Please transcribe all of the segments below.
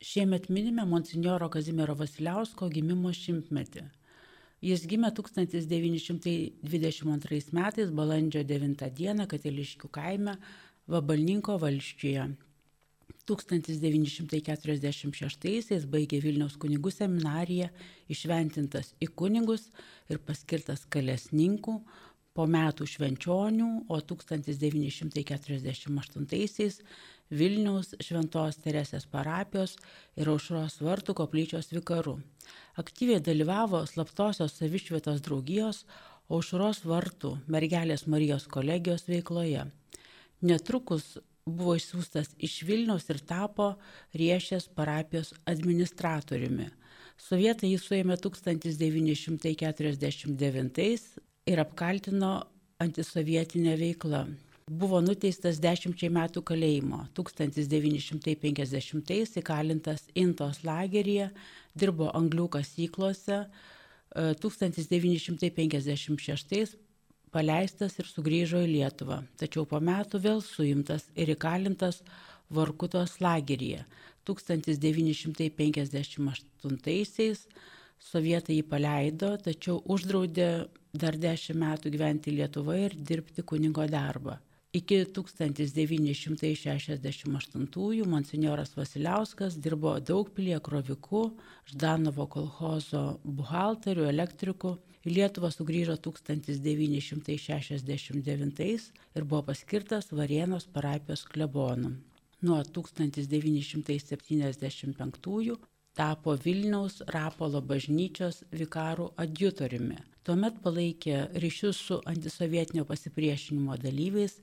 Šiemet minime monsinjoro Kazimiero Vasiliausko gimimo šimtmetį. Jis gimė 1922 metais balandžio 9 dieną Katiliškių kaime Vabalninko valščiuje. 1946-aisiais baigė Vilniaus kunigų seminariją, išventintas į kunigus ir paskirtas kalesninkų, po metų švenčionių, o 1948-aisiais Vilniaus Šventos Teresės parapijos ir Aušros vartų koplyčios vikaru. Aktyviai dalyvavo slaptosios savišvietos draugijos Aušros vartų mergelės Marijos kolegijos veikloje. Netrukus buvo išsiųstas iš Vilniaus ir tapo Riešės parapijos administratoriumi. Sovietai jį suėmė 1949 ir apkaltino antisovietinę veiklą. Buvo nuteistas dešimčiai metų kalėjimo. 1950-ais įkalintas Intos lageryje, dirbo anglių kasyklose. 1956 paleistas ir sugrįžo į Lietuvą, tačiau po metų vėl suimtas ir įkalintas Vorkutos lageryje. 1958 sovietai jį paleido, tačiau uždraudė dar dešimt metų gyventi Lietuvoje ir dirbti kunigo darbą. Iki 1968-ųjų monsinjoras Vasiliauskas dirbo daug pilie kroviku, Ždanovo kolhozo buhalteriu, elektriku. Į Lietuvą sugrįžo 1969 ir buvo paskirtas Varienos parapijos klebonu. Nuo 1975 tapo Vilniaus Rapolo bažnyčios vikarų adjutoriumi. Tuomet palaikė ryšius su antisovietinio pasipriešinimo dalyviais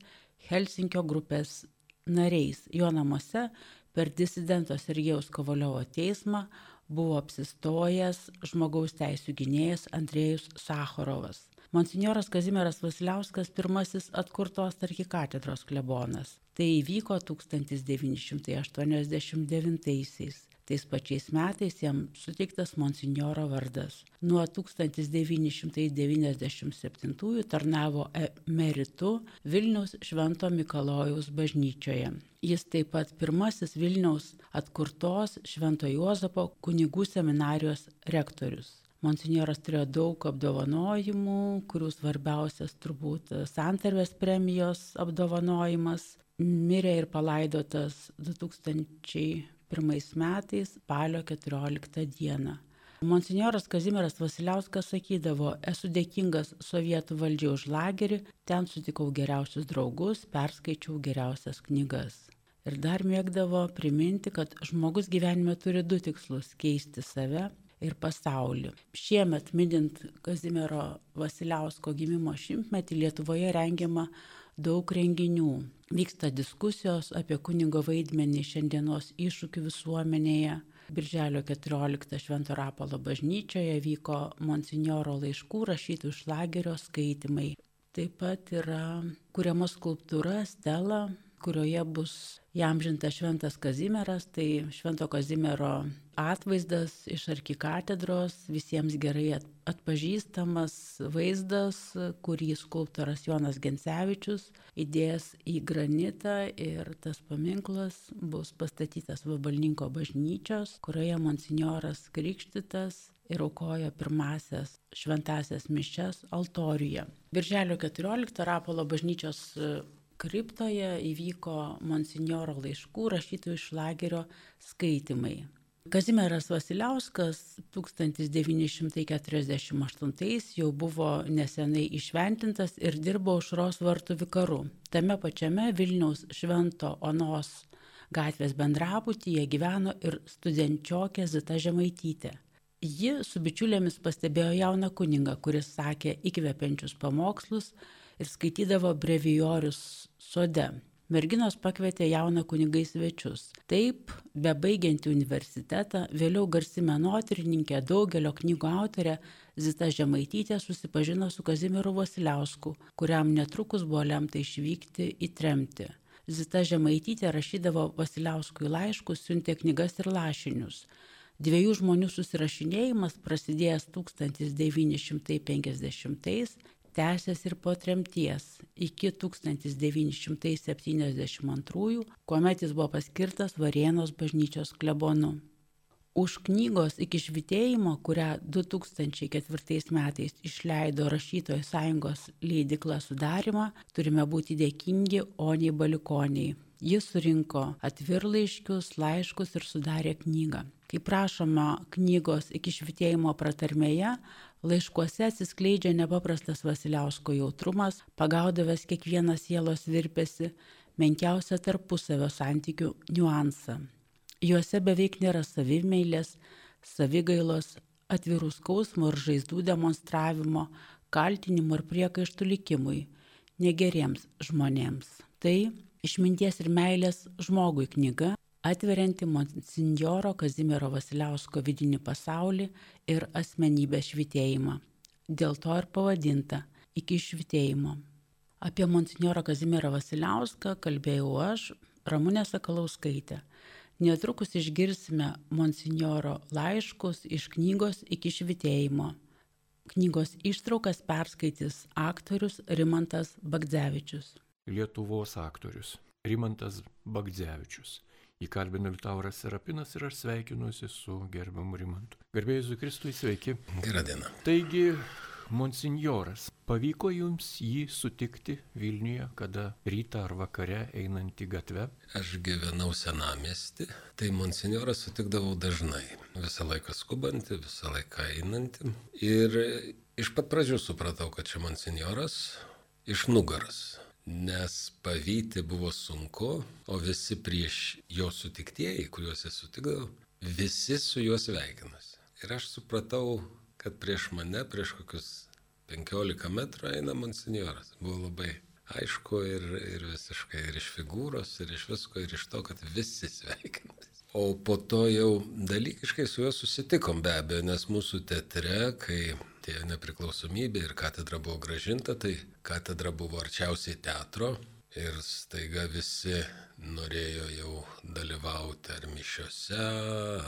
Helsinkio grupės nariais. Jo namuose per disidento Sergejaus Kovaliovo teismą buvo apsistojęs žmogaus teisų gynėjas Andrėjus Sakharovas. Monsignoras Kazimieras Vasiliauskas pirmasis atkurtos arkikatedros klebonas. Tai įvyko 1989-aisiais. Tais pačiais metais jam suteiktas monsinjoro vardas. Nuo 1997 tarnavo emeritu Vilniaus Švento Mikalojaus bažnyčioje. Jis taip pat pirmasis Vilniaus atkurtos Švento Juozapo kunigų seminarijos rektorius. Monsignoras turėjo daug apdovanojimų, kurių svarbiausias turbūt Santarvės premijos apdovanojimas. Mirė ir palaidotas 2000 pirmais metais spalio 14 dieną. Monsignoras Kazimieras Vasiliauskas sakydavo, esu dėkingas sovietų valdžiai už lagerį, ten sutikau geriausius draugus, perskaičiau geriausias knygas. Ir dar mėgdavo priminti, kad žmogus gyvenime turi du tikslus - keisti save ir pasaulį. Šiemet minint Kazimiero Vasiliausko gimimo šimtmetį Lietuvoje rengiama daug renginių. Vyksta diskusijos apie kunigo vaidmenį šiandienos iššūkių visuomenėje. Birželio 14 Švento Rapalo bažnyčioje vyko monsinjoro laiškų rašytų iš lagerio skaitimai. Taip pat yra kuriama skulptūra Stela, kurioje bus įamžintas Šventas Kazimieras, tai Švento Kazimiero atvaizdas iš arkikatedros, visiems gerai atpažįstamas vaizdas, kurį skulptoras Jonas Gensevičius įdės į granitą ir tas paminklas bus pastatytas Vabalninko bažnyčios, kurioje monsignoras krikštytas ir aukojo pirmasias šventasias mišes altoriuje. Birželio 14 Rapolo bažnyčios kriptoje įvyko monsinjoro laiškų rašytų iš lagerio skaitimai. Kazimieras Vasiliauskas 1948 jau buvo nesenai išventintas ir dirbo užros vartų vikaru. Tame pačiame Vilniaus Švento Onos gatvės bendrabutyje gyveno ir studenčiokė Zita Žemaitytė. Ji su bičiulėmis pastebėjo jauną kuningą, kuris sakė įkvepiančius pamokslus ir skaitydavo brevijorius sode. Merginos pakvietė jauną kunigai svečius. Taip, bebaigianti universitetą, vėliau garsi menotyrininkė, daugelio knygų autorė Zita Žemaitytė susipažino su Kazimieru Vasiliausku, kuriam netrukus buvo lemta išvykti į tremtį. Zita Žemaitytė rašydavo Vasiliauskui laiškus, siuntė knygas ir lašinius. Dviejų žmonių susirašinėjimas prasidėjęs 1950 tęsėsi ir po tremties iki 1972, kuomet jis buvo paskirtas Varėnos bažnyčios klebonu. Už knygos iki švitėjimo, kurią 2004 metais išleido Rašytojų sąjungos leidikla sudarimą, turime būti dėkingi Oniai Balikoniai. Jis surinko atvirlaiškius, laiškus ir sudarė knygą. Kaip prašoma knygos iki švitėjimo pratarmėje, laiškuose atsiskleidžia nepaprastas Vasiliausko jautrumas, pagaudavęs kiekvieną sielos virpesi, menkiausią tarpusavio santykių niuansą. Juose beveik nėra savimeilės, savigailos, atvirų skausmų ir žaizdų demonstravimo, kaltinimų ir priekaištų likimui, negeriems žmonėms. Tai išminties ir meilės žmogui knyga, atverianti monsinjoro Kazimiero Vasiliausko vidinį pasaulį ir asmenybės švitėjimą. Dėl to ir pavadinta iki švitėjimo. Apie monsinjorą Kazimierą Vasiliauską kalbėjau aš, Ramūnė Sakalauskaitė. Netrukus išgirsime monsinjoro laiškus iš knygos iki švitėjimo. Knygos ištraukas perskaitys aktorius Rimantas Bagdzevičius. Lietuvos aktorius Rimantas Bagdzevičius. Įkalbino Liutauras Serapinas ir aš sveikinuosi su gerbiamu Rimantu. Garbėjai Kristui, sveiki. Gerą dieną. Taigi, Monsignoras, pavyko jums jį sutikti Vilniuje, kada rytą ar vakare einant į gatvę? Aš gyvenau senamesti, tai monsignoras sutikdavau dažnai. Visą laiką skubantį, visą laiką einantį. Ir iš pat pradžių supratau, kad čia monsignoras iš nugaras. Nes pavyti buvo sunku, o visi prieš jo sutiktieji, kuriuos jis sutikdavo, visi su juos sveikinasi. Ir aš supratau, kad prieš mane, prieš kokius 15 metrų eina monsinjoras. Buvo labai aišku ir, ir visiškai ir iš figūros, ir iš visko, ir iš to, kad visi sveikinasi. O po to jau dalykiškai su juo susitikom be abejo, nes mūsų teatre, kai tie nepriklausomybė ir katedra buvo gražinta, tai katedra buvo arčiausiai teatro ir staiga visi norėjo jau dalyvauti ar mišiuose,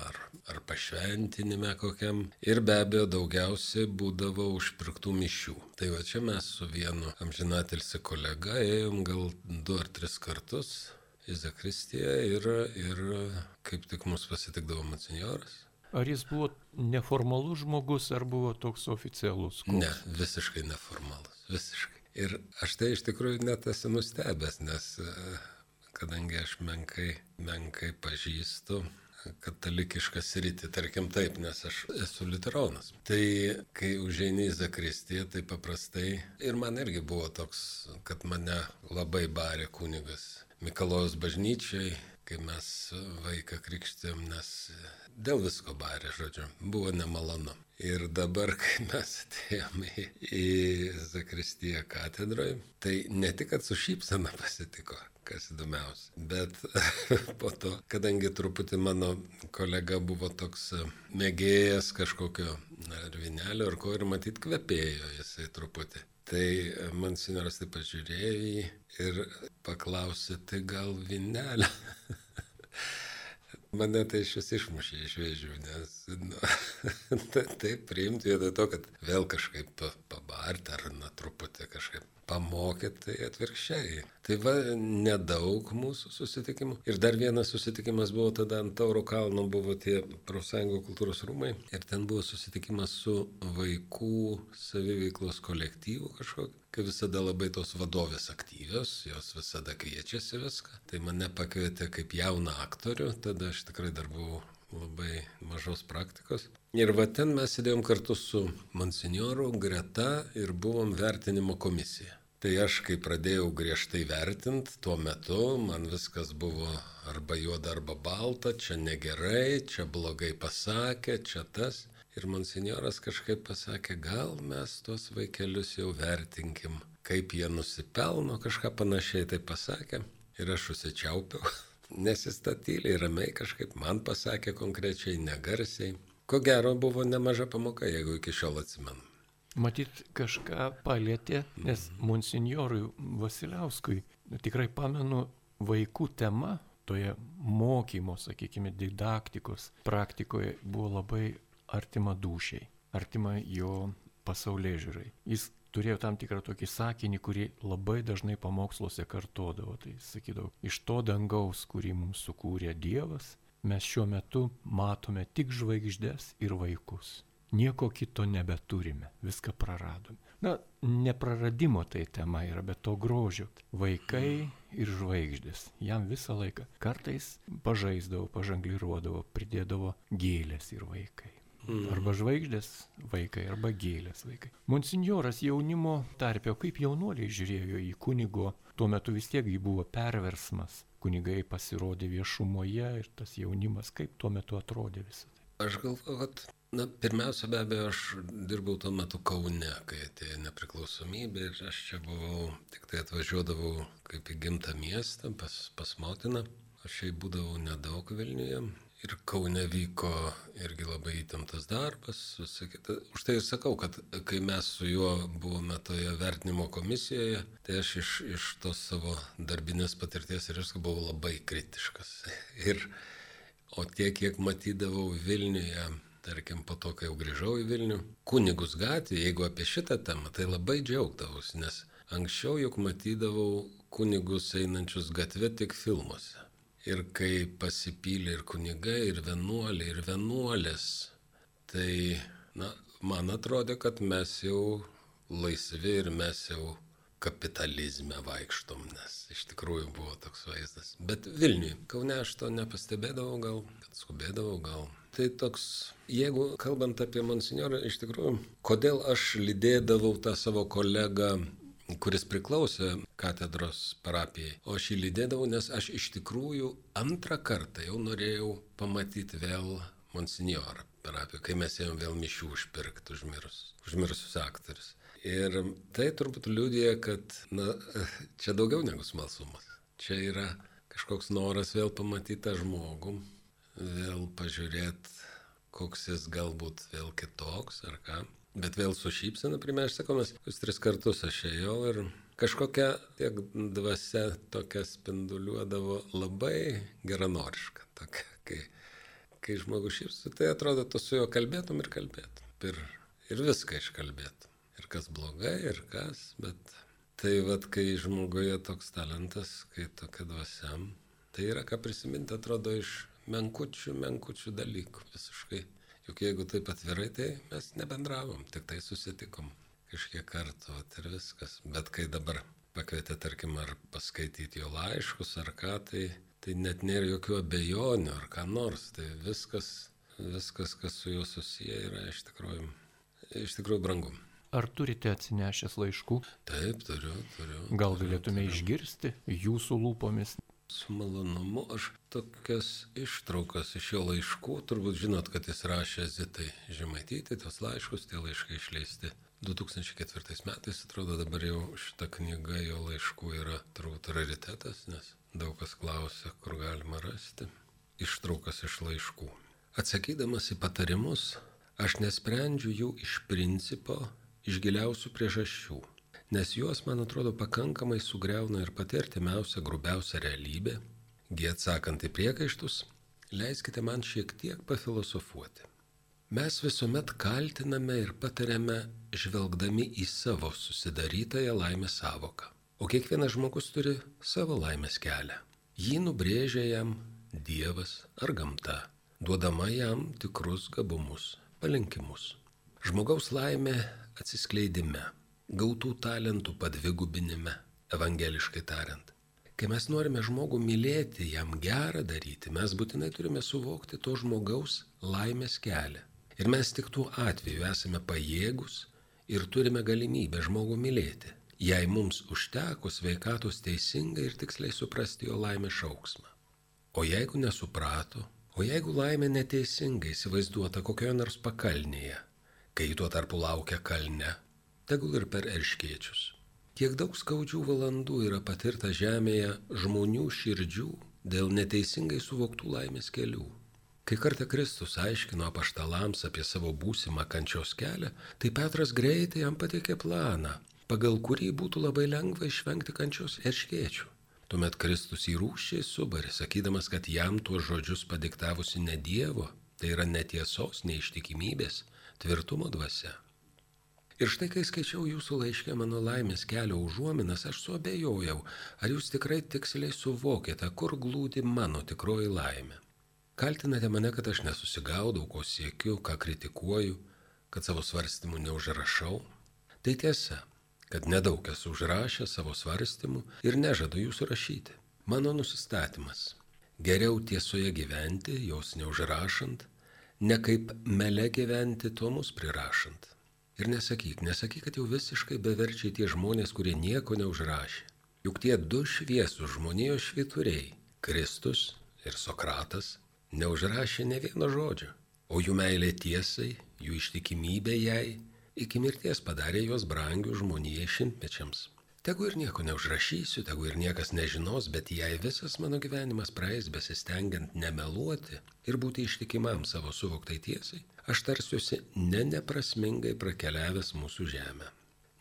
ar, ar pašventinime kokiam. Ir be abejo daugiausiai būdavo užpirktų mišių. Tai va čia mes su vienu amžinatilsi kolega ėjom gal du ar tris kartus į Zakristiją ir, ir kaip tik mus pasitikdavo monsinjoras. Ar jis buvo neformalus žmogus, ar buvo toks oficialus? Koks? Ne, visiškai neformalus, visiškai. Ir aš tai iš tikrųjų net esu nustebęs, nes e, kadangi aš menkai, menkai pažįstu katalikišką sritį, tarkim taip, nes aš esu liuteronas. Tai kai užeini į Zakristiją, tai paprastai ir man irgi buvo toks, kad mane labai barė kunigas Mikalojos bažnyčiai, kai mes vaiką krikštėm, nes dėl visko barė, žodžiu, buvo nemalonu. Ir dabar, kai mes atėjome į, į Zakristiją katedroje, tai ne tik, kad su šypsena pasitiko, kas įdomiausia, bet po to, kadangi truputį mano kolega buvo toks mėgėjas kažkokio ar vinelio ar ko ir matyt kvepėjo jisai truputį. Tai monsinjoras taip pažiūrėjo į jį ir paklausė, tai gal vinelę. Mane tai iš vis išmušė iš vėžių, nes nu, taip priimti vietoj to, kad vėl kažkaip pabarti ar na truputį kažkaip pamokyti, tai atvirkščiai. Tai va, nedaug mūsų susitikimų. Ir dar vienas susitikimas buvo tada ant Tauro kalno, buvo tie profsąjungų kultūros rūmai. Ir ten buvo susitikimas su vaikų saviveiklos kolektyvu kažkokiu. Kai visada labai tos vadovės aktyvios, jos visada kviečiasi viską. Tai mane pakvietė kaip jauną aktorių, tada aš tikrai dar buvau labai mažos praktikos. Ir va ten mes sėdėjom kartu su monsinjoru greta ir buvom vertinimo komisija. Tai aš, kai pradėjau griežtai vertinti, tuo metu man viskas buvo arba juoda, arba balta, čia negerai, čia blogai pasakė, čia tas. Ir monsinjoras kažkaip pasakė, gal mes tuos vaikelius jau vertinkim, kaip jie nusipelno, kažką panašiai tai pasakė. Ir aš užsičiaupiau, nesistatyliai, ramiai kažkaip man pasakė konkrečiai, negarsiai. Ko gero buvo nemaža pamoka, jeigu iki šiol atsimenu. Matyt, kažką palėtė, nes monsinjorui Vasiliauskui tikrai pamenu vaikų tema toje mokymo, sakykime, didaktikos praktikoje buvo labai artima dušiai, artima jo pasaulyje žiūrai. Jis turėjo tam tikrą tokį sakinį, kurį labai dažnai pamoksluose kartodavo. Tai sakydavo, iš to dangaus, kurį mums sukūrė Dievas, mes šiuo metu matome tik žvaigždės ir vaikus. Nieko kito nebeturime, viską praradome. Na, nepraradimo tai tema yra, bet to grožio. Vaikai ir žvaigždės. Jam visą laiką. Kartais pažaisdavo, pažangliruodavo, pridėdavo gėlės ir vaikai. Mm. Arba žvaigždės vaikai, arba gėlės vaikai. Monsignoras jaunimo tarpio, kaip jaunuoliai žiūrėjo į kunigo, tuo metu vis tiek jį buvo perversmas. Kunigai pasirodė viešumoje ir tas jaunimas, kaip tuo metu atrodė visą tai. Aš galvoju, kad, na, pirmiausia, be abejo, aš dirbau tuo metu Kaune, kai atėjo nepriklausomybė ir aš čia buvau, tik tai atvažiuodavau kaip į gimtą miestą pas, pas motiną. Aš šiai būdavau nedaug Vilniuje, ir Kaune vyko irgi labai įtemptas darbas, sakyti. Už tai ir sakau, kad kai mes su juo buvome toje vertinimo komisijoje, tai aš iš, iš tos savo darbinės patirties ir aš buvau labai kritiškas. Ir, o tiek, kiek matydavau Vilniuje, tarkim, po to, kai jau grįžau į Vilnių, kunigus gatvė, jeigu apie šitą temą, tai labai džiaugdavausi, nes anksčiau juk matydavau kunigus einančius gatvė tik filmuose. Ir kai pasipylė ir kunigai, ir vienuoliai, ir vienuolės, tai, na, man atrodė, kad mes jau laisvi ir mes jau kapitalizme vaikštom, nes iš tikrųjų buvo toks vaizdas. Bet Vilniui, Kaune aš to nepastebėdavau, gal, skubėdavau, gal. Tai toks, jeigu kalbant apie monsignorą, iš tikrųjų, kodėl aš lydėdavau tą savo kolegą kuris priklausė katedros parapijai. O aš jį lydėdavau, nes aš iš tikrųjų antrą kartą jau norėjau pamatyti vėl monsinjorą parapiją, kai mes ėjom vėl mišių užpirkti užmirus, užmirusius aktorius. Ir tai turbūt liūdėja, kad na, čia daugiau negu smalsumas. Čia yra kažkoks noras vėl pamatyti tą žmogų, vėl pažiūrėti, koks jis galbūt vėl kitoks ar ką. Bet vėl su šypsena, primė, aš sakau, mes jūs tris kartus aš ėjau ir kažkokia tiek dvasia tokia spinduliuodavo labai geranoriška. Tokia, kai, kai žmogus šypsi, tai atrodo, tu su juo kalbėtum ir kalbėtum. Ir, ir viską iškalbėtum. Ir kas blogai, ir kas, bet tai vad, kai žmoguje toks talentas, kai tokia dvasia, tai yra ką prisiminti, atrodo, iš menkučių, menkučių dalykų visiškai Juk jeigu taip atvirai, tai mes nebendravom, tik tai susitikom kažkiek kartų ir viskas. Bet kai dabar pakvietė, tarkim, ar paskaityti jo laiškus ar ką, tai, tai net nėra jokių abejonių ar ką nors. Tai viskas, viskas kas su juo susiję, yra iš tikrųjų, iš tikrųjų brangu. Ar turite atsinešęs laiškų? Taip, turiu, turiu. Gal galėtume turiu. išgirsti jūsų lūpomis? Su malonumu aš tokias ištraukas iš jo laiškų, turbūt žinot, kad jis rašė Zitai Žemaityti, tos laiškus, tie laiškai išleisti 2004 metais, atrodo dabar jau šita knyga jo laiškų yra turbūt raritetas, nes daug kas klausia, kur galima rasti. Ištraukas iš laiškų. Atsakydamas į patarimus, aš nesprendžiu jų iš principo, iš giliausių priežasčių nes juos, man atrodo, pakankamai sugriauna ir pati artimiausia, grubiausia realybė. Gi atsakant į priekaištus, leiskite man šiek tiek pafilosofuoti. Mes visuomet kaltiname ir patariame žvelgdami į savo susidarytąją laimės savoką. O kiekvienas žmogus turi savo laimės kelią. Jį nubrėžia jam Dievas ar gamta, duodama jam tikrus gabumus, palinkimus. Žmogaus laimė atsiskleidime, gautų talentų padvigubinime, evangeliškai tariant. Kai mes norime žmogų mylėti, jam gerą daryti, mes būtinai turime suvokti to žmogaus laimės kelią. Ir mes tik tuo atveju esame pajėgus ir turime galimybę žmogų mylėti, jei mums užteko sveikatos teisingai ir tiksliai suprasti jo laimės šauksmą. O jeigu nesuprato, o jeigu laimė neteisingai įsivaizduota kokioje nors pakalnėje, kai tuo tarpu laukia kalne, tegul ir per erškiečius. Kiek daug skaudžių valandų yra patirta žemėje žmonių širdžių dėl neteisingai suvoktų laimės kelių. Kai kartą Kristus aiškino apaštalams apie savo būsimą kančios kelią, tai Petras greitai jam pateikė planą, pagal kurį būtų labai lengva išvengti kančios erškiečių. Tuomet Kristus įrūšiai subarė, sakydamas, kad jam tuos žodžius padiktavusi ne Dievo, tai yra netiesos, neištikimybės, tvirtumo dvasia. Ir štai, kai skaičiau jūsų laiškę mano laimės kelio užuominas, aš suabejojau, ar jūs tikrai tiksliai suvokėte, kur glūdi mano tikroji laimė. Kaltinate mane, kad aš nesusigaudau, ko siekiu, ką kritikuoju, kad savo svarstymų neužrašau. Tai tiesa, kad nedaug esu užrašęs savo svarstymų ir nežadu jūsų rašyti. Mano nusistatymas - geriau tiesoje gyventi, jos neužrašant, ne kaip mele gyventi, to mus prirašant. Ir nesakyk, nesakyk, kad jau visiškai beverčiai tie žmonės, kurie nieko neužrašė. Juk tie du šviesų žmonijos švituriai - Kristus ir Sokratas - neužrašė ne vieno žodžio, o jų meilė tiesai, jų ištikimybė jai iki mirties padarė juos brangių žmonijai šimtmečiams. Tegu ir nieko neužrašysiu, tegu ir niekas nežinos, bet jei visas mano gyvenimas praeis besistengiant nemeluoti ir būti ištikimam savo suvoktai tiesai, aš tarsiuosi ne neprasmingai prakeliavęs mūsų žemę.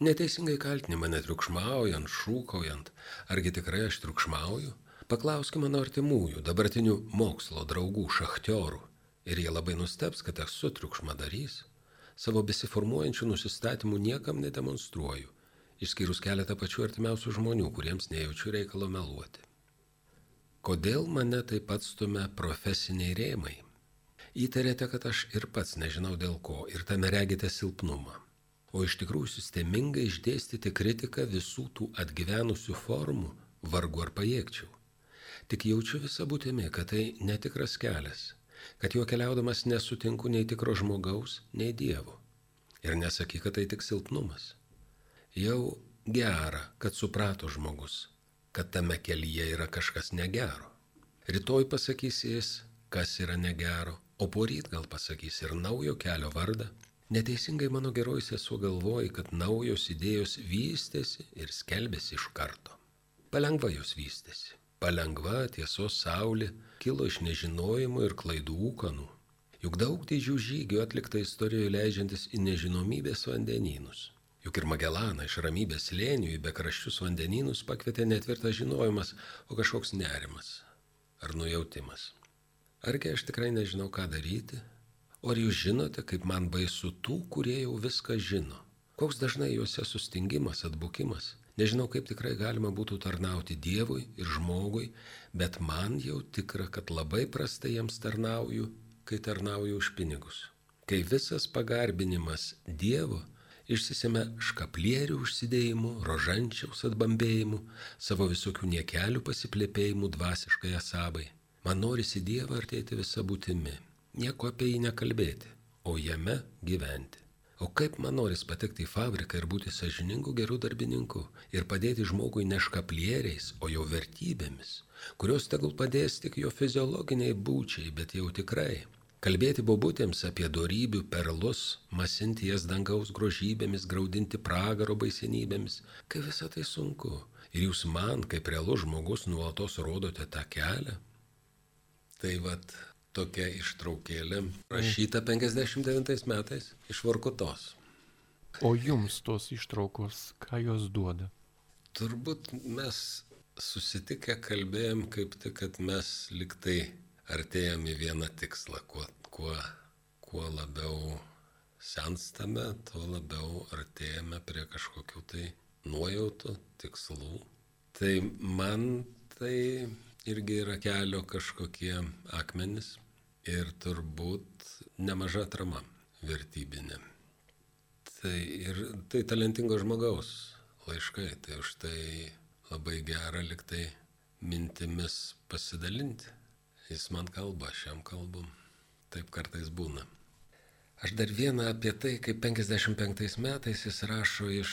Neteisingai kaltini mane triukšmaujant, šūkaujant, argi tikrai aš triukšmauju? Paklauskime mano artimųjų, dabartinių mokslo draugų, šachtiorų, ir jie labai nusteps, kad esu triukšmadarys. Savo besiformuojančių nusistatymų niekam nedemonstruoju išskyrus keletą pačių artimiausių žmonių, kuriems nejaučiu reikalo meluoti. Kodėl mane taip pat stumia profesiniai rėmai? Įtarėte, kad aš ir pats nežinau dėl ko ir tame regite silpnumą. O iš tikrųjų sistemingai išdėstyti kritiką visų tų atgyvenusių formų vargu ar pajėgčiau. Tik jaučiu visą būtimi, kad tai netikras kelias, kad juo keliaudamas nesutinku nei tikro žmogaus, nei Dievo. Ir nesakyk, kad tai tik silpnumas. Jau gera, kad suprato žmogus, kad tame kelyje yra kažkas negero. Rytoj pasakys jis, kas yra negero, o poryt gal pasakys ir naujo kelio vardą. Neteisingai mano geroji sesuo galvoja, kad naujos idėjos vystėsi ir skelbėsi iš karto. Palengva jos vystėsi. Palengva tiesos saulė kilo iš nežinojimo ir klaidų ūkanų. Juk daug didžių žygių atlikta istorijoje leidžiantis į nežinomybės vandenynus. Juk ir Magelaną iš ramybės lėnių į bekraščius vandenynus pakvietė netvirtas žinojimas, o kažkoks nerimas ar nujautimas. Argi aš tikrai nežinau, ką daryti? O ar jūs žinote, kaip man baisu tų, kurie jau viską žino? Koks dažnai juose sustingimas, atbukimas? Nežinau, kaip tikrai galima būtų tarnauti Dievui ir žmogui, bet man jau tikra, kad labai prastai jiems tarnauju, kai tarnauju už pinigus. Kai visas pagarbinimas Dievo išsisėmė škaplierių užsidėjimų, rožančiaus atbambėjimų, savo visokių niekelių pasiplėpėjimų dvasiškai asabai. Man norisi Dievą artėti visą būtimi, nieko apie jį nekalbėti, o jame gyventi. O kaip man noris patekti į fabriką ir būti sažiningu geru darbininku ir padėti žmogui ne škaplieriais, o jo vertybėmis, kurios tegul padės tik jo fiziologiniai būčiai, bet jau tikrai Kalbėti bobutėms apie darybių perlus, masinti jas dangaus grožybėmis, graudinti pragaro baisenybėmis, kai visą tai sunku. Ir jūs man, kaip realus žmogus, nuolatos rodote tą kelią. Tai vad tokia ištraukėlė, rašyta 59 metais iš Vorkutos. O jums tos ištraukos, ką jos duoda? Turbūt mes susitikę kalbėjom kaip tik, kad mes liktai artėjam į vieną tikslą. Kuo, kuo, kuo labiau senstame, tuo labiau artėjame prie kažkokių tai nuojautų, tikslų. Tai man tai irgi yra kelio kažkokie akmenys ir turbūt nemaža atrama vertybinė. Tai ir tai talentingo žmogaus laiškai, tai už tai labai gera liktai mintimis pasidalinti. Jis man kalba, aš jam kalbu. Taip kartais būna. Aš dar vieną apie tai, kaip 55 metais jis rašo iš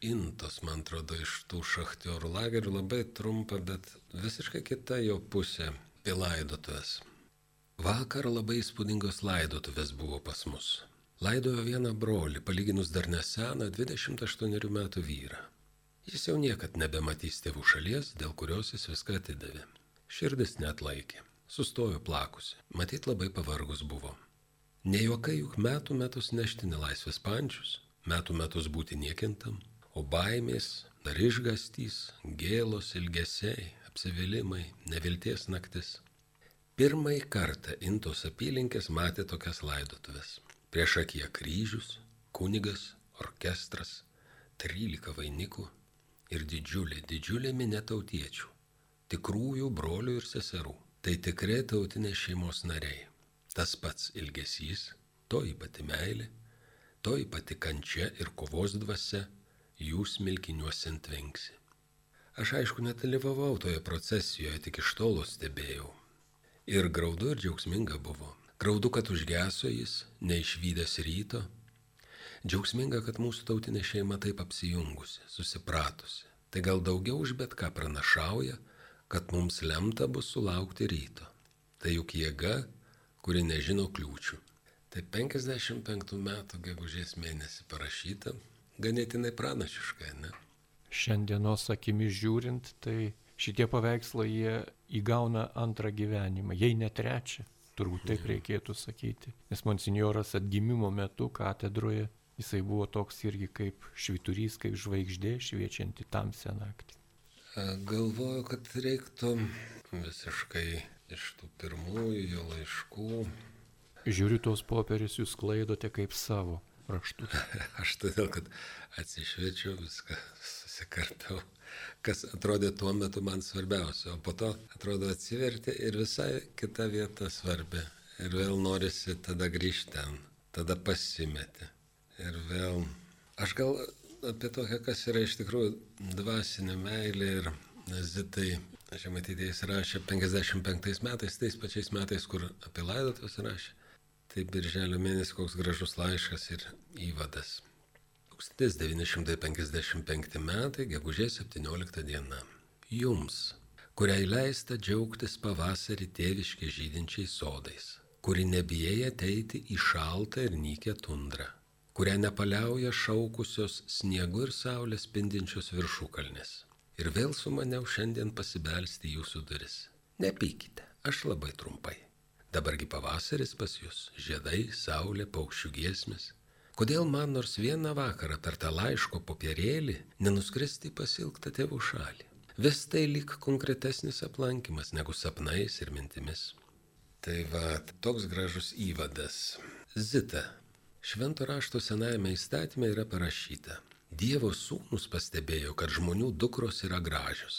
Intos, man atrodo, iš tų šachtiorų lagerių, labai trumpa, bet visiškai kita jo pusė apie laidotuvės. Vakar labai įspūdingos laidotuvės buvo pas mus. Laidojo vieną brolį, palyginus dar neseną 28 metų vyrą. Jis jau niekad nebematys tėvų šalies, dėl kurios jis viską atidavė. Širdis net laikė. Sustojo plakusi. Matyt, labai pavargus buvo. Ne juokai juk metų metus nešti nelaisvės pančius, metų metus būti niekintam, o baimės, dar išgastys, gėlos, ilgesiai, apsivilimai, nevilties naktis. Pirmąjį kartą Intos apylinkės matė tokias laidotuvės. Prieš akiją kryžius, kunigas, orkestras, 13 vainikų ir didžiulė, didžiulė minė tautiečių, tikrųjų brolių ir seserų. Tai tikrai tautinės šeimos nariai. Tas pats ilgesys, toji pati meilė, toji pati kančia ir kovos dvasia jūs milkiniuose antvenksi. Aš aišku nedalyvavau toje procesijoje, tik iš tolo stebėjau. Ir graudu ir džiaugsminga buvo. Graudu, kad užgeso jis, neišvykęs ryto, Džiaugsminga, kad mūsų tautinė šeima taip apsijungusi, susipratusi. Tai gal daugiau už bet ką pranašauja, kad mums lemta bus sulaukti ryto. Tai juk jėga, kuri nežino kliūčių. Tai 55 metų gegužės mėnesį parašyta, ganėtinai pranašiškai, ne? Šiandienos akimis žiūrint, tai šitie paveikslai jie įgauna antrą gyvenimą, jei ne trečią, turbūt taip reikėtų sakyti. Nes monsinjoras atgimimo metu katedroje Jisai buvo toks irgi kaip šviturys, kaip žvaigždė šviečianti tamsią naktį. Galvoju, kad reiktų visiškai iš tų pirmųjų jo laiškų. Žiūriu, tos popierius jūs klaidote kaip savo raštus. Aš todėl, kad atsišviečiau viską, susikarpiau, kas atrodė tuo metu man svarbiausia, o po to atrodo atsiverti ir visai kita vieta svarbi. Ir vėl norisi tada grįžti ten, tada pasimeti. Ir vėl, aš gal apie tokią, kas yra iš tikrųjų dvasinė meilė ir Zitai, žemaitydė jis rašė 55 metais, tais pačiais metais, kur apie laidotuvės rašė. Tai birželio mėnesį koks gražus laiškas ir įvadas. 1955 metai, gegužės 17 diena. Jums, kuriai leista džiaugtis pavasarį tėviškai žydinčiais sodais, kuri nebijai ateiti į šaltą ir nykę tundrą kurią nepaliauja šaukusios sniegu ir saulės spindinčios viršukalnės. Ir vėl su maniau šiandien pasibelsti jūsų duris. Nepykite, aš labai trumpai. Dabargi pavasaris pas jūs, žiedai, saulė, paukščių giesmės. Kodėl man nors vieną vakarą per tą laiško popierėlį nenuskristi pasilgtą tėvų šalį? Vis tai lyg konkretesnis aplankimas negu sapnais ir mintimis. Tai va, toks gražus įvadas. Zita, Švento rašto senajame įstatymė yra parašyta. Dievo sūnus pastebėjo, kad žmonių dukros yra gražios.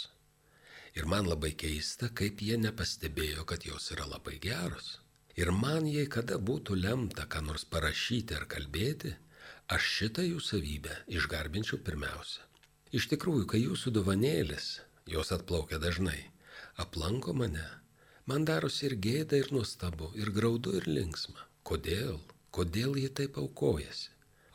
Ir man labai keista, kaip jie nepastebėjo, kad jos yra labai geros. Ir man, jei kada būtų lemta ką nors parašyti ar kalbėti, aš šitą jų savybę išgarbinčiau pirmiausia. Iš tikrųjų, kai jūsų dovanėlis, jos atplaukia dažnai, aplanko mane, man darosi ir gėda, ir nuostabu, ir graudu, ir linksma. Kodėl? Kodėl jie taip aukojasi?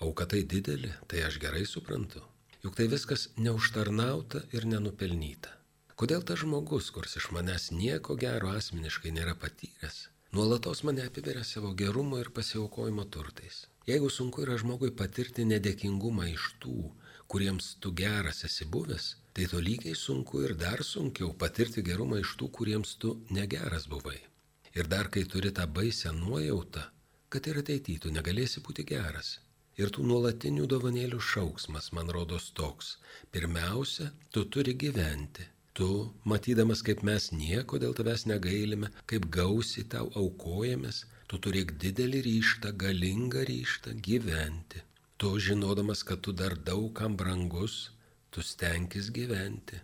Auka tai didelė, tai aš gerai suprantu. Juk tai viskas neužtarnauta ir nenupelnyta. Kodėl tas žmogus, kuris iš manęs nieko gero asmeniškai nėra patyręs, nuolatos mane apiberia savo gerumo ir pasiaukojimo turtais? Jeigu sunku yra žmogui patirti nedėkingumą iš tų, kuriems tu geras esi buvęs, tai to lygiai sunku ir dar sunkiau patirti gerumą iš tų, kuriems tu negeras buvai. Ir dar kai turi tą baisę nuojautą, kad ir ateityje tu negalėsi būti geras. Ir tų nuolatinių dovanėlių šauksmas, man rodos, toks. Pirmiausia, tu turi gyventi. Tu, matydamas, kaip mes nieko dėl tavęs negailime, kaip gausiai tau aukojamės, tu turėk didelį ryštą, galingą ryštą gyventi. Tu, žinodamas, kad tu dar daugam brangus, tu stenkis gyventi.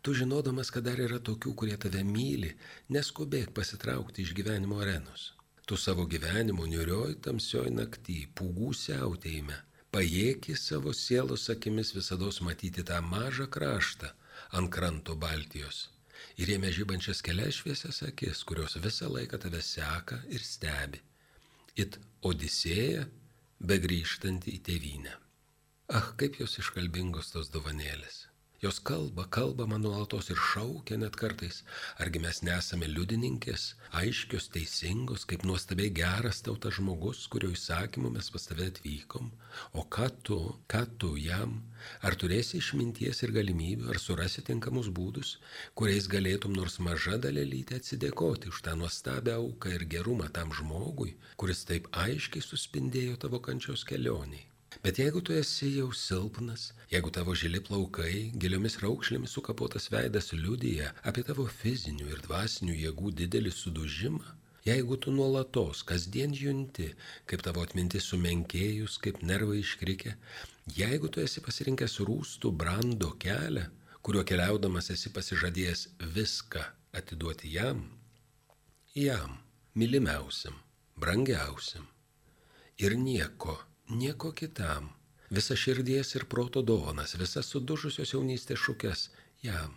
Tu žinodamas, kad dar yra tokių, kurie tave myli, neskubėk pasitraukti iš gyvenimo arenos. Tu savo gyvenimo niurioj tamsioj naktį, pūgų siautėjime, pajėgi savo sielos akimis visada matyti tą mažą kraštą ant kranto Baltijos. Ir jame žybančias kelias šviesias akis, kurios visą laiką tave seka ir stebi. It Odisėja, begrįžtanti į tėvynę. Ah, kaip jos iškalbingos tos dovanėlės. Jos kalba, kalba man nuolatos ir šaukia net kartais. Argi mes nesame liudininkės, aiškios, teisingos, kaip nuostabiai geras tautas žmogus, kurio įsakymu mes pas tave atvykom. O ką tu, ką tu jam? Ar turėsi išminties ir galimybių, ar surasi tinkamus būdus, kuriais galėtum nors maža dalelytė atsidėkoti už tą nuostabią auką ir gerumą tam žmogui, kuris taip aiškiai suspindėjo tavo kančios kelioniai? Bet jeigu tu esi jau silpnas, jeigu tavo žili plaukai, giliomis raukšlėmis sukapotas veidas liudyja apie tavo fizinių ir dvasinių jėgų didelį sudužimą, Jeigu tu nuolatos, kasdien junti, kaip tavo atmintis sumenkėjus, kaip nervai iškrikę, jeigu tu esi pasirinkęs rūstų brando kelią, kuriuo keliaudamas esi pasižadėjęs viską atiduoti jam, jam, mylimiausiam, brangiausiam ir nieko, nieko kitam, visą širdies ir proto dovanas, visas sudužusios jaunystės šukes jam,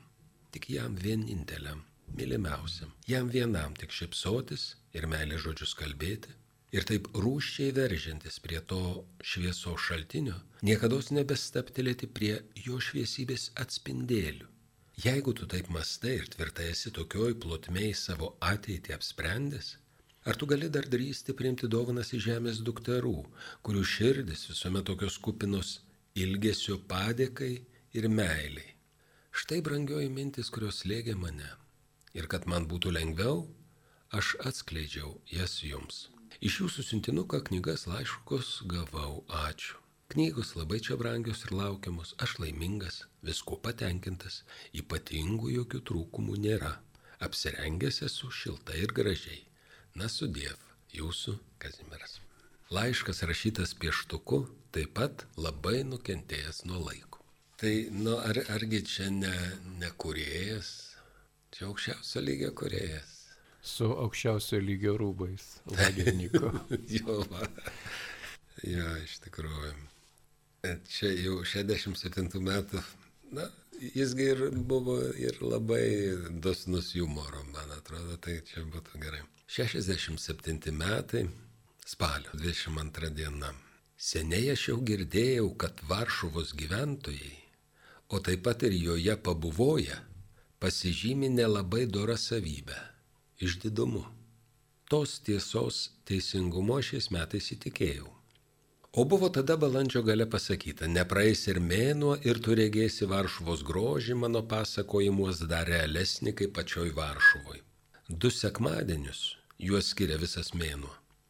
tik jam vieninteliam mylimiausiam, jam vienam tik šipsotis ir meilės žodžius kalbėti. Ir taip rūščiai veržiantis prie to švieso šaltinio, niekada nebestaptelėti prie jo šviesybės atspindėlių. Jeigu tu taip mastai ir tvirtai esi tokioj plotmiai savo ateitį apsprendęs, ar tu gali dar drįsti priimti dovanas į žemės dukterų, kurių širdis visuomet tokios kupinos ilgesio padėkai ir meiliai. Štai brangioji mintis, kurios lėgia mane ir kad man būtų lengviau, aš atskleidžiau jas jums. Iš jūsų siuntinuką knygas laiškus gavau, ačiū. Knygos labai čia brangios ir laukiamos, aš laimingas, visko patenkintas, ypatingų jokių trūkumų nėra. Apsirengęs esu šiltai ir gražiai. Na sudėv, jūsų Kazimiras. Laiškas rašytas pieštuku taip pat labai nukentėjęs nuo laiko. Tai, nu, ar, argi čia ne, ne kuriejas, Čia aukščiausio lygio kuriejas. Su aukščiausio lygio rūbais. Lagerniko. jo, va. Jo, iš tikrųjų. Čia jau 67 metų. Na, jisgi ir buvo ir labai dosnus humoro, man atrodo, tai čia būtų gerai. 67 metai, spalio 22 diena. Seniai aš jau girdėjau, kad Varšuvos gyventojai, o taip pat ir joje pabuvoja, pasižymi nelabai dorą savybę - išdidumu. Tos tiesos teisingumo šiais metais įtikėjau. O buvo tada balandžio gale pasakyta, nepraeis ir mėnuo ir tu regėsi Varšuvos grožį mano pasakojimuos dar realesnį kaip pačioj Varšuvoj. Du sekmadienius juos skiria visas mėnuo.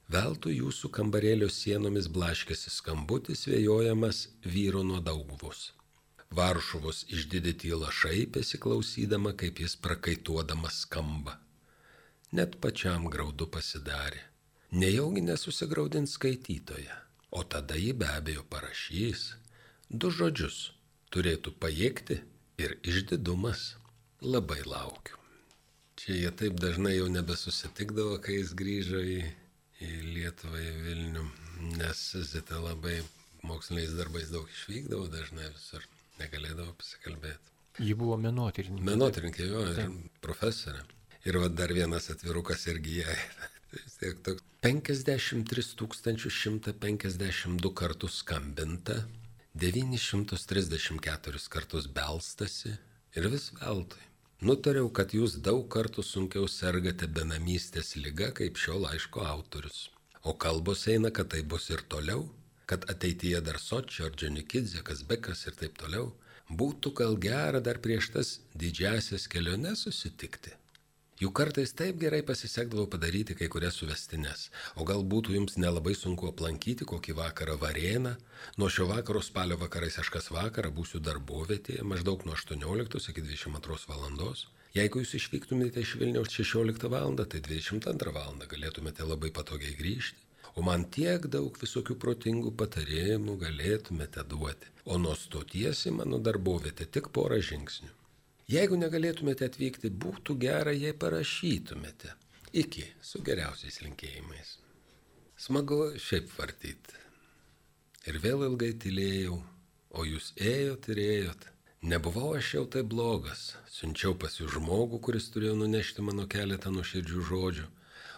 Veltui jūsų kambarėlio sienomis blaškėsi skambutis vėjojamas vyro nuo dauguvos. Varšuvos išdidė tyla šaipėsi klausydama, kaip jis prakaituodamas skamba. Net pačiam graudu pasidarė. Nejaugi nesusigraudins skaitytoje, o tada jį be abejo parašys. Du žodžius turėtų pajėgti ir išdidumas. Labai laukiu. Čia jie taip dažnai jau nebesusitikdavo, kai jis grįžo į, į Lietuvą, į Vilnių, nes Zita labai moksliniais darbais daug išvykdavo dažnai visur negalėdavo pasikalbėti. Ji buvo menotyrininkė. Menotyrininkė, jo, ir profesorė. Ir va dar vienas atvirukas irgi jai. Tai vis tiek toks 53 152 kartus skambinta, 934 kartus belstasi ir vis veltui. Nutariau, kad jūs daug kartų sunkiau sergate benamystės lyga kaip šio laiško autorius. O kalbos eina, kad tai bus ir toliau, kad ateityje dar Sočio ar Džonikidzė, Kazbekas ir taip toliau, būtų gal gera dar prieš tas didžiasias keliones susitikti. Juk kartais taip gerai pasisekdavo padaryti kai kurias suvestinės, o gal būtų jums nelabai sunku aplankyti kokį vakarą varėną, nuo šio vakaro spalio vakarais aš kas vakarą būsiu darbovietėje maždaug nuo 18 iki 22 valandos. Jeigu jūs išvyktumėte iš Vilniaus 16 val. tai 22 val. galėtumėte labai patogiai grįžti o man tiek daug visokių protingų patarimų galėtumėte duoti, o nuo stoties į mano darbovietę tik porą žingsnių. Jeigu negalėtumėte atvykti, būtų gera, jei parašytumėte. Iki, su geriausiais linkėjimais. Smagu šiaip vartyti. Ir vėl ilgai tylėjau, o jūs ėjot ir ėjot. Nebuvau aš jau taip blogas, siunčiau pas jų žmogų, kuris turėjo nunešti mano keletą nuoširdžių žodžių,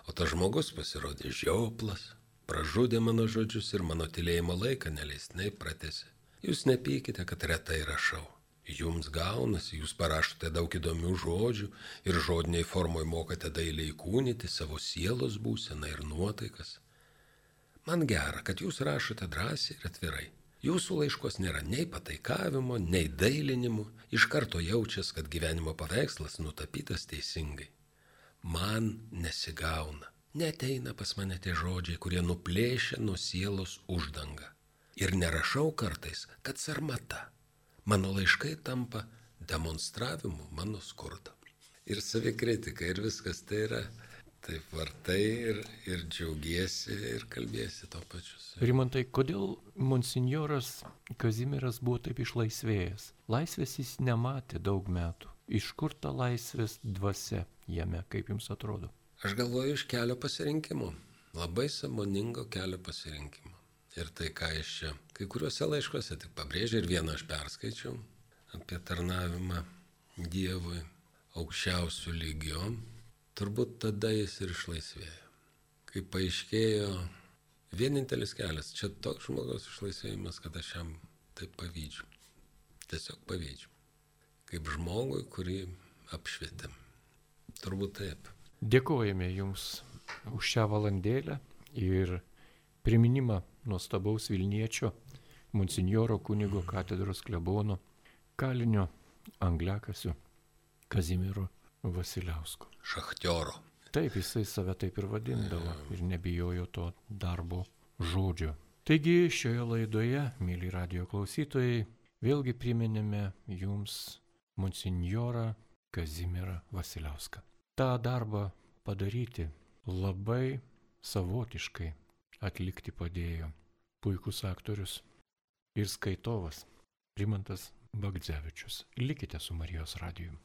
o tas žmogus pasirodė žioplas, pražudė mano žodžius ir mano tylėjimo laiką neleisnai pratėsi. Jūs nepykite, kad retai rašau. Jums gaunasi, jūs parašote daug įdomių žodžių ir žodiniai formoje mokate dailiai kūnyti savo sielos būseną ir nuotaikas. Man gera, kad jūs rašote drąsiai ir atvirai. Jūsų laiškos nėra nei pataikavimo, nei dailinimų, iš karto jaučias, kad gyvenimo paveikslas nutapytas teisingai. Man nesigauna neteina pas mane tie žodžiai, kurie nuplėšia nuo sielos uždangą. Ir nerašau kartais, kad sarmata. Mano laiškai tampa demonstravimu mano skurdo. Ir savikritika, ir viskas tai yra taip vartai ir, ir džiaugiesi ir kalbėsi to pačius. Rimantai, kodėl monsinjoras Kazimiras buvo taip išlaisvėjęs? Laisvės jis nematė daug metų. Iš kur ta laisvės dvasia jame, kaip jums atrodo? Aš galvoju iš kelio pasirinkimo, labai samoningo kelio pasirinkimo. Ir tai, ką iš čia, kai kuriuose laiškuose tik pabrėžia ir vieną aš perskaičiau apie tarnavimą Dievui aukščiausių lygių, turbūt tada jis ir išlaisvėjo. Kai paaiškėjo vienintelis kelias, čia toks žmogaus išlaisvėjimas, kad aš jam taip pavydžiu. Tiesiog pavydžiu. Kaip žmogui, kurį apšvietėm. Turbūt taip. Dėkojame Jums už šią valandėlę ir priminimą nuostabaus Vilniečio, monsinjoro kunigo katedros klebono, kalinio angliakasiu Kazimiru Vasiliausku. Šachtioro. Taip, jisai save taip ir vadindavo ir nebijojo to darbo žodžio. Taigi šioje laidoje, mėly radio klausytojai, vėlgi priminėme jums monsinjorą Kazimierą Vasiliauską. Ta darbą padaryti labai savotiškai atlikti padėjo puikus aktorius ir skaitovas Rimantas Bagdzevičius. Likite su Marijos radiju.